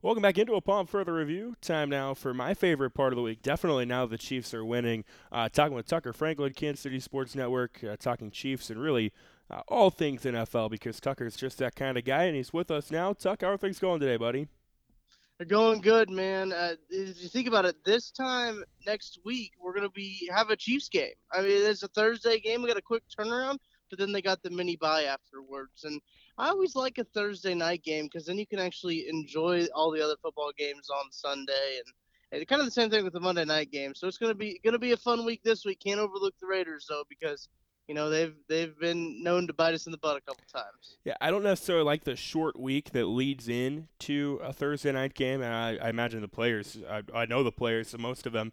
Welcome back into Upon Further review. Time now for my favorite part of the week. Definitely now the Chiefs are winning. Uh, talking with Tucker Franklin, Kansas City Sports Network, uh, talking Chiefs and really uh, all things in NFL because Tucker's just that kind of guy, and he's with us now. Tuck, how are things going today, buddy? They're going good, man. Uh, if you think about it, this time next week we're gonna be have a Chiefs game. I mean, it's a Thursday game. We got a quick turnaround, but then they got the mini bye afterwards, and I always like a Thursday night game because then you can actually enjoy all the other football games on Sunday, and, and kind of the same thing with the Monday night game. So it's gonna be gonna be a fun week this week. Can't overlook the Raiders though because you know they've they've been known to bite us in the butt a couple times. Yeah, I don't necessarily like the short week that leads in to a Thursday night game, and I, I imagine the players, I, I know the players, so most of them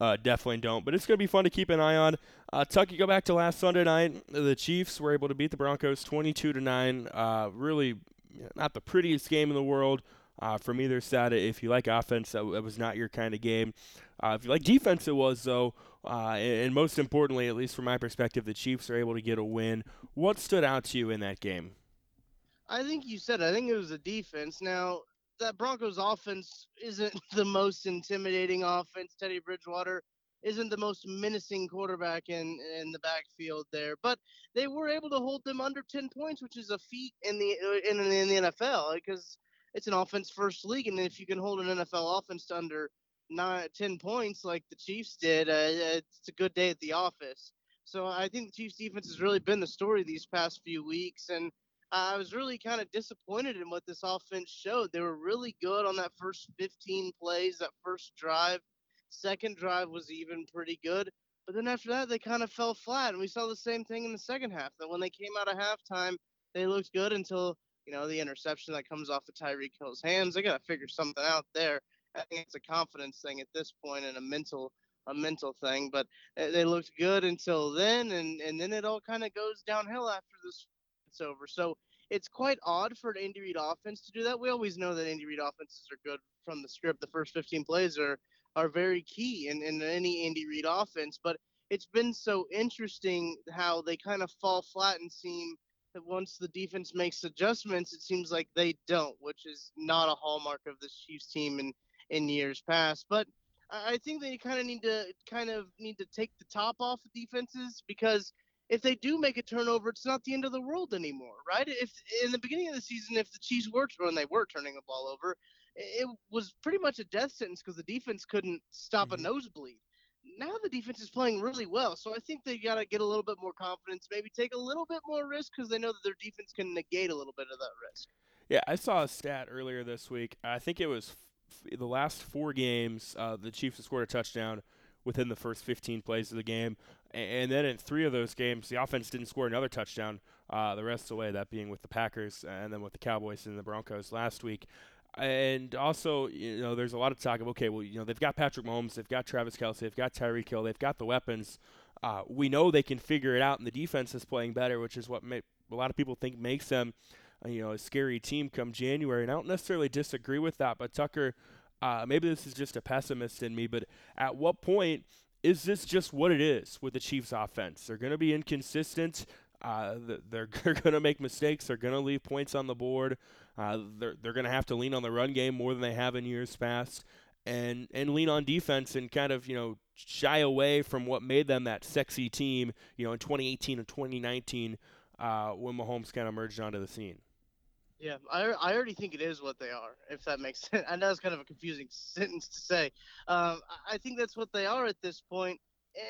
uh, definitely don't. But it's going to be fun to keep an eye on. Uh, Tuck, you go back to last Sunday night. The Chiefs were able to beat the Broncos 22 to nine. Uh, really, not the prettiest game in the world uh, from either side. If you like offense, that, was not your kind of game. Uh, if you like defense, it was though. Uh, and, and most importantly, at least from my perspective, the Chiefs are able to get a win. What stood out to you in that game? I think you said. I think it was the defense. Now that Broncos offense isn't the most intimidating offense. Teddy Bridgewater isn't the most menacing quarterback in in the backfield there, but they were able to hold them under 10 points, which is a feat in the in, in the NFL because it's an offense first league, and if you can hold an NFL offense to under nine, 10 points like the Chiefs did, uh, it's a good day at the office. So I think the Chiefs defense has really been the story these past few weeks, and I was really kind of disappointed in what this offense showed. They were really good on that first 15 plays, that first drive. Second drive was even pretty good. But then after that, they kind of fell flat. And we saw the same thing in the second half. That when they came out of halftime, they looked good until, you know, the interception that comes off of Tyreek Hill's hands. They got to figure something out there. I think it's a confidence thing at this point and a mental a mental thing. But eh, they looked good until then, and, and then it all kind of goes downhill after this it's over. So it's quite odd for an Andy Reid offense to do that. We always know that Andy Reid offenses are good from the script. The first 15 plays are are very key in, in any Andy Reid offense, but it's been so interesting how they kind of fall flat and seem that once the defense makes adjustments, it seems like they don't, which is not a hallmark of this Chiefs team in in years past. But I think they kind of need to kind of need to take the top off of defenses because if they do make a turnover, it's not the end of the world anymore, right? If in the beginning of the season, if the Chiefs were when they were turning the ball over, it was pretty much a death sentence because the defense couldn't stop mm-hmm. a nosebleed. Now the defense is playing really well, so I think they got to get a little bit more confidence, maybe take a little bit more risk because they know that their defense can negate a little bit of that risk. Yeah, I saw a stat earlier this week. I think it was f- the last four games. Uh, the Chiefs have scored a touchdown within the first 15 plays of the game. And then in three of those games, the offense didn't score another touchdown uh, the rest of the way, that being with the Packers and then with the Cowboys and the Broncos last week. And also, you know, there's a lot of talk of, okay, well, you know, they've got Patrick Mahomes, they've got Travis Kelce, they've got Tyreek Hill, they've got the weapons. Uh, we know they can figure it out, and the defense is playing better, which is what a lot of people think makes them, uh, you know, a scary team come January. And I don't necessarily disagree with that, but Tucker – uh, maybe this is just a pessimist in me, but at what point is this just what it is with the Chiefs' offense? They're going to be inconsistent. Uh, they're, they're going to make mistakes. They're going to leave points on the board. Uh, they're they're going to have to lean on the run game more than they have in years past, and and lean on defense and kind of you know shy away from what made them that sexy team. You know, in 2018 and 2019, uh, when Mahomes kind of merged onto the scene. Yeah, I, I already think it is what they are, if that makes sense. I know it's kind of a confusing sentence to say. Um, I think that's what they are at this point,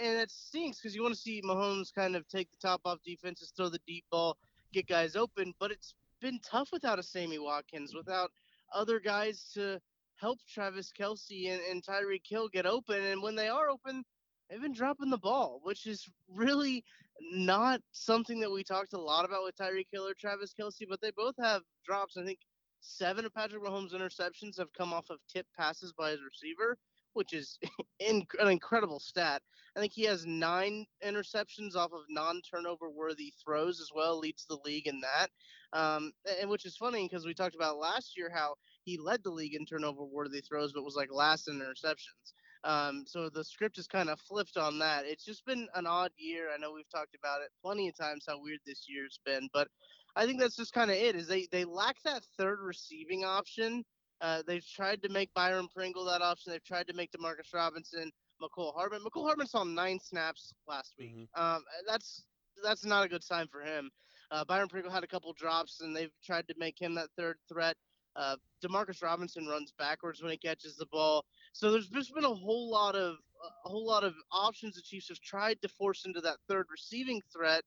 and it stinks because you want to see Mahomes kind of take the top off defenses, throw the deep ball, get guys open, but it's been tough without a Sammy Watkins, without other guys to help Travis Kelce and, and Hill get open, and when they are open, they've been dropping the ball, which is really not something that we talked a lot about with Tyreek Hill or Travis Kelce, but they both have drops. I think seven of Patrick Mahomes' interceptions have come off of tip passes by his receiver, which is an incredible stat. I think he has nine interceptions off of non-turnover worthy throws as well, leads the league in that. Um, and which is funny because we talked about last year how he led the league in turnover worthy throws, but was like last in interceptions. Um, so the script is kind of flipped on that. It's just been an odd year. I know we've talked about it plenty of times how weird this year's been, but I think that's just kind of it. Is they they lack that third receiving option Uh, they've tried to make Byron Pringle that option. They've tried to make Demarcus Robinson, Mecole Hardman. Mecole Hardman saw nine snaps last week. Mm-hmm. Um, that's that's not a good sign for him. Uh, Byron Pringle had a couple drops, and they've tried to make him that third threat. Uh, Demarcus Robinson runs backwards when he catches the ball. So there's just been a whole lot of a whole lot of options the Chiefs have tried to force into that third receiving threat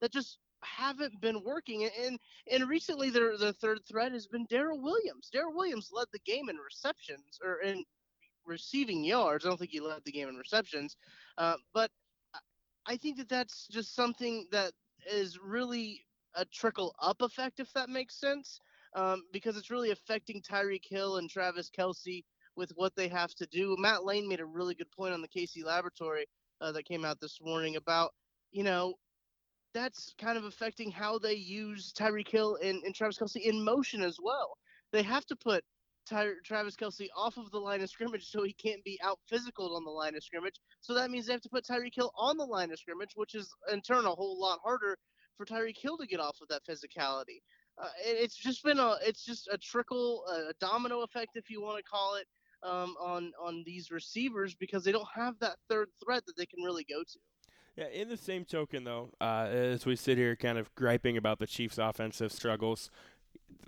that just haven't been working. And and recently their their third threat has been Darrel Williams. Darrel Williams led the game in receptions or in receiving yards. I don't think he led the game in receptions, uh, but I think that that's just something that is really a trickle up effect, if that makes sense, um, because it's really affecting Tyreek Hill and Travis Kelce with what they have to do. Matt Lane made a really good point on the KC Laboratory uh, that came out this morning about, you know, that's kind of affecting how they use Tyreek Hill and, and Travis Kelce in motion as well. They have to put Ty- Travis Kelce off of the line of scrimmage so he can't be out physical on the line of scrimmage. So that means they have to put Tyreek Hill on the line of scrimmage, which is in turn a whole lot harder for Tyreek Hill to get off of that physicality. Uh, it's just been a it's just a trickle, a domino effect, if you want to call it, um, on on these receivers because they don't have that third threat that they can really go to. Yeah, in the same token, though, uh, as we sit here kind of griping about the Chiefs' offensive struggles,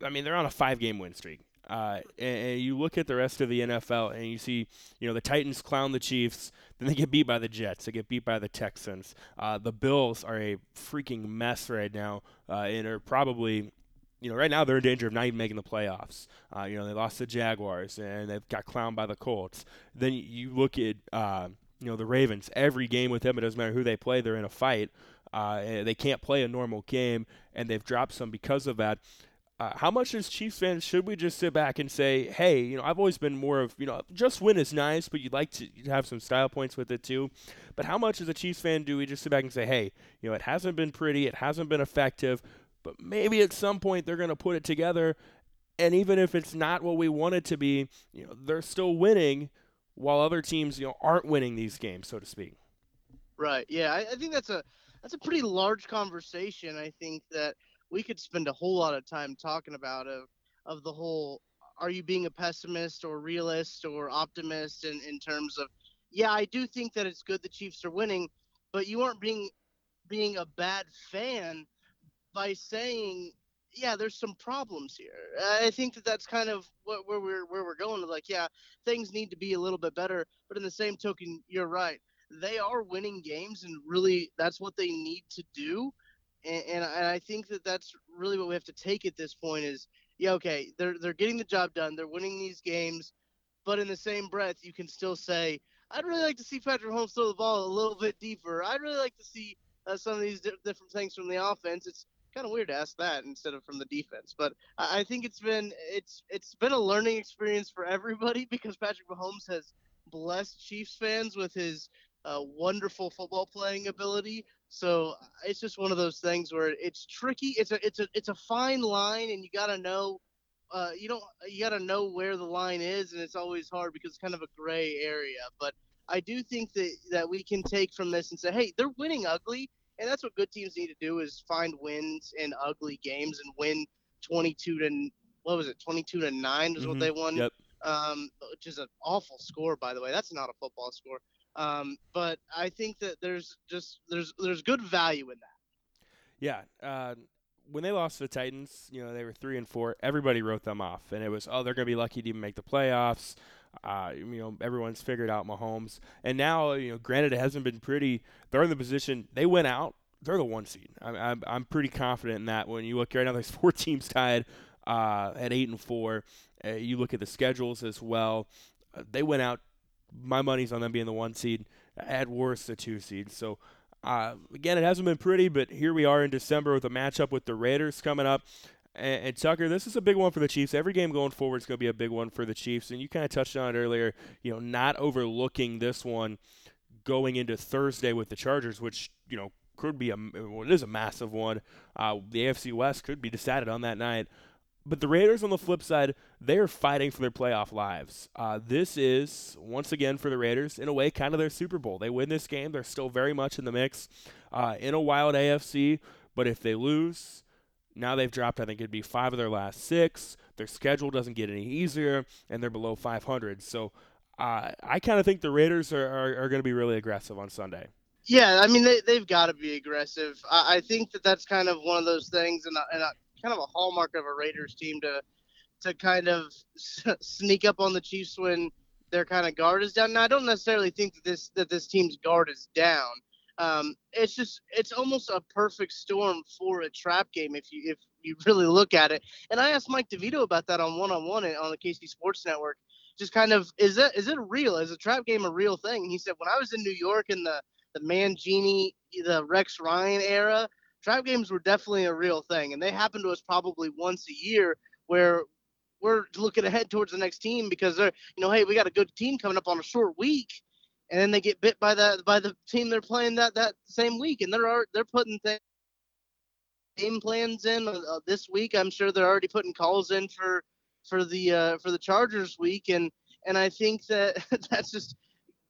I mean, they're on a five game win streak. Uh, and, and, you look at the rest of the NFL and you see, you know, the Titans clown the Chiefs, then they get beat by the Jets, they get beat by the Texans. Uh, the Bills are a freaking mess right now uh, and are probably you know, right now they're in danger of not even making the playoffs. Uh, you know, they lost the Jaguars and they've got clowned by the Colts. Then you look at, uh, you know, the Ravens. Every game with them, it doesn't matter who they play, they're in a fight. Uh, they can't play a normal game, and they've dropped some because of that. Uh, how much as Chiefs fans should we just sit back and say, hey, you know, I've always been more of, you know, just win is nice, but you'd like to have some style points with it too. But how much as a Chiefs fan do we just sit back and say, hey, you know, it hasn't been pretty, it hasn't been effective, but maybe at some point they're going to put it together. And even if it's not what we want it to be, you know, they're still winning while other teams, you know, aren't winning these games, so to speak. Right. Yeah. I, I think that's a that's a pretty large conversation. I think that we could spend a whole lot of time talking about of of the whole are you being a pessimist or realist or optimist in, in terms of yeah, I do think that it's good the Chiefs are winning, but you aren't being being a bad fan by saying, yeah, there's some problems here. I think that that's kind of what, where we're where we're going. Like, yeah, things need to be a little bit better, but in the same token, you're right. They are winning games, and really, that's what they need to do. And, and, and I think that that's really what we have to take at this point is, yeah, okay, they're they're getting the job done. They're winning these games, but in the same breath, you can still say, I'd really like to see Patrick Mahomes throw the ball a little bit deeper. I'd really like to see uh, some of these di- different things from the offense. It's kind of weird to ask that instead of from the defense. But I think it's been it's it's been a learning experience for everybody because Patrick Mahomes has blessed Chiefs fans with his uh, wonderful football playing ability. So it's just one of those things where it's tricky. It's a it's a it's a fine line, and you got to know. Uh, you don't you got to know where the line is, and it's always hard because it's kind of a gray area. But I do think that that we can take from this and say, hey, they're winning ugly, and that's what good teams need to do is find wins in ugly games and win 22 to what was it 22 to 9 is mm-hmm. what they won yep. um, which is an awful score by the way that's not a football score um, but i think that there's just there's there's good value in that yeah uh, when they lost to the Titans, you know, they were three and four. Everybody wrote them off, and it was, oh, they're going to be lucky to even make the playoffs. Uh, you know, everyone's figured out Mahomes, and now you know, granted, it hasn't been pretty. They're in the position they went out. They're the one seed. I'm, I'm, I'm pretty confident in that. When you look right now, there's four teams tied uh, at eight and four. Uh, you look at the schedules as well. Uh, they went out. My money's on them being the one seed. At worst, the two seed. So uh, again, it hasn't been pretty, but here we are in December with a matchup with the Raiders coming up. And, and, Tucker, this is a big one for the Chiefs. Every game going forward is going to be a big one for the Chiefs. And you kind of touched on it earlier, you know, not overlooking this one going into Thursday with the Chargers, which, you know, could be a, well, it is a massive one. Uh, the AFC West could be decided on that night. But the Raiders, on the flip side, they are fighting for their playoff lives. Uh, this is, once again, for the Raiders, in a way, kind of their Super Bowl. They win this game, they're still very much in the mix uh, in a wild AFC. But if they lose, Now they've dropped, I think it'd be five of their last six. Their schedule doesn't get any easier, and they're below 500. So uh, I kind of think the Raiders are, are, are going to be really aggressive on Sunday. Yeah, I mean they they've got to be aggressive. I, I, think that that's kind of one of those things, and, a, and a, kind of a hallmark of a Raiders team to to kind of sneak up on the Chiefs when their kind of guard is down. Now I don't necessarily think that this that this team's guard is down. Um, it's just it's almost a perfect storm for a trap game if you if you really look at it. And I asked Mike DeVito about that on one on one on the KC Sports Network. Just kind of is that is it real? Is a trap game a real thing? And he said when I was in New York in the the Mangini, the Rex Ryan era, trap games were definitely a real thing, and they happen to us probably once a year where we're looking ahead towards the next team because they're, you know, hey, we got a good team coming up on a short week, and then they get bit by the by the team they're playing that that same week, and they're they're putting things game plans in uh, this week. I'm sure they're already putting calls in for for the uh, for the Chargers week, and and I think that that's just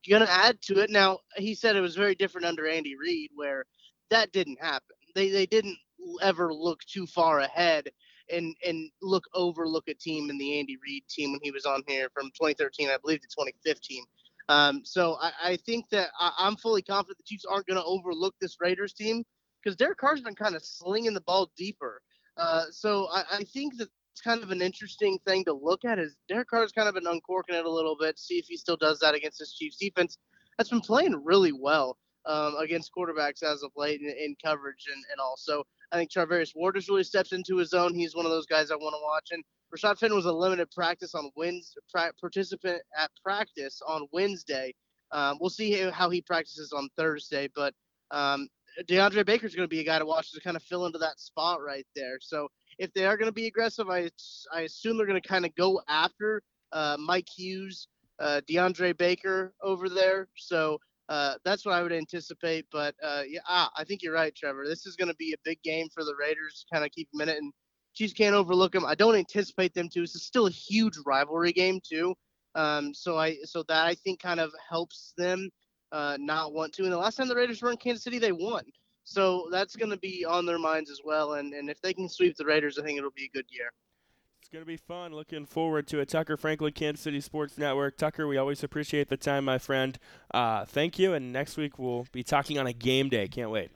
going to add to it. Now, he said it was very different under Andy Reid, where that didn't happen. They they didn't ever look too far ahead and and look overlook a team in the Andy Reid team when he was on here from 2013, I believe, to 2015. Um, so I, I, think that I, am fully confident the Chiefs aren't going to overlook this Raiders team because Derek Carr's been kind of slinging the ball deeper. Uh, so I, I, think that it's kind of an interesting thing to look at is Derek Carr's kind of been uncorking it a little bit, see if he still does that against this Chiefs defense. That's been playing really well um, against quarterbacks as of late in, in coverage and, and all. So I think Charvarius Ward has really stepped into his own. He's one of those guys I want to watch. And Rashad Fenton was a limited practice on Wednesday, pra- participant at practice on Wednesday. Um, we'll see how he practices on Thursday, but um, DeAndre Baker is going to be a guy to watch to kind of fill into that spot right there. So if they are going to be aggressive, I I assume they're going to kind of go after uh, Mike Hughes, uh, DeAndre Baker over there. So uh, that's what I would anticipate. But uh, yeah, ah, I think you're right, Trevor. This is going to be a big game for the Raiders. Kind of keep them in minute, and Chiefs can't overlook them. I don't anticipate them to. Is still a huge rivalry game too. Um, so I so that I think kind of helps them uh, not want to. And the last time the Raiders were in Kansas City, they won. So that's going to be on their minds as well. And, and if they can sweep the Raiders, I think it'll be a good year. It's going to be fun. Looking forward to it. Tucker Franklin, Kansas City Sports Network. Tucker, we always appreciate the time, my friend. Uh, thank you. And next week we'll be talking on a game day. Can't wait.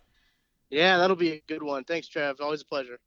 Yeah, that'll be a good one. Thanks, Trav. Always a pleasure.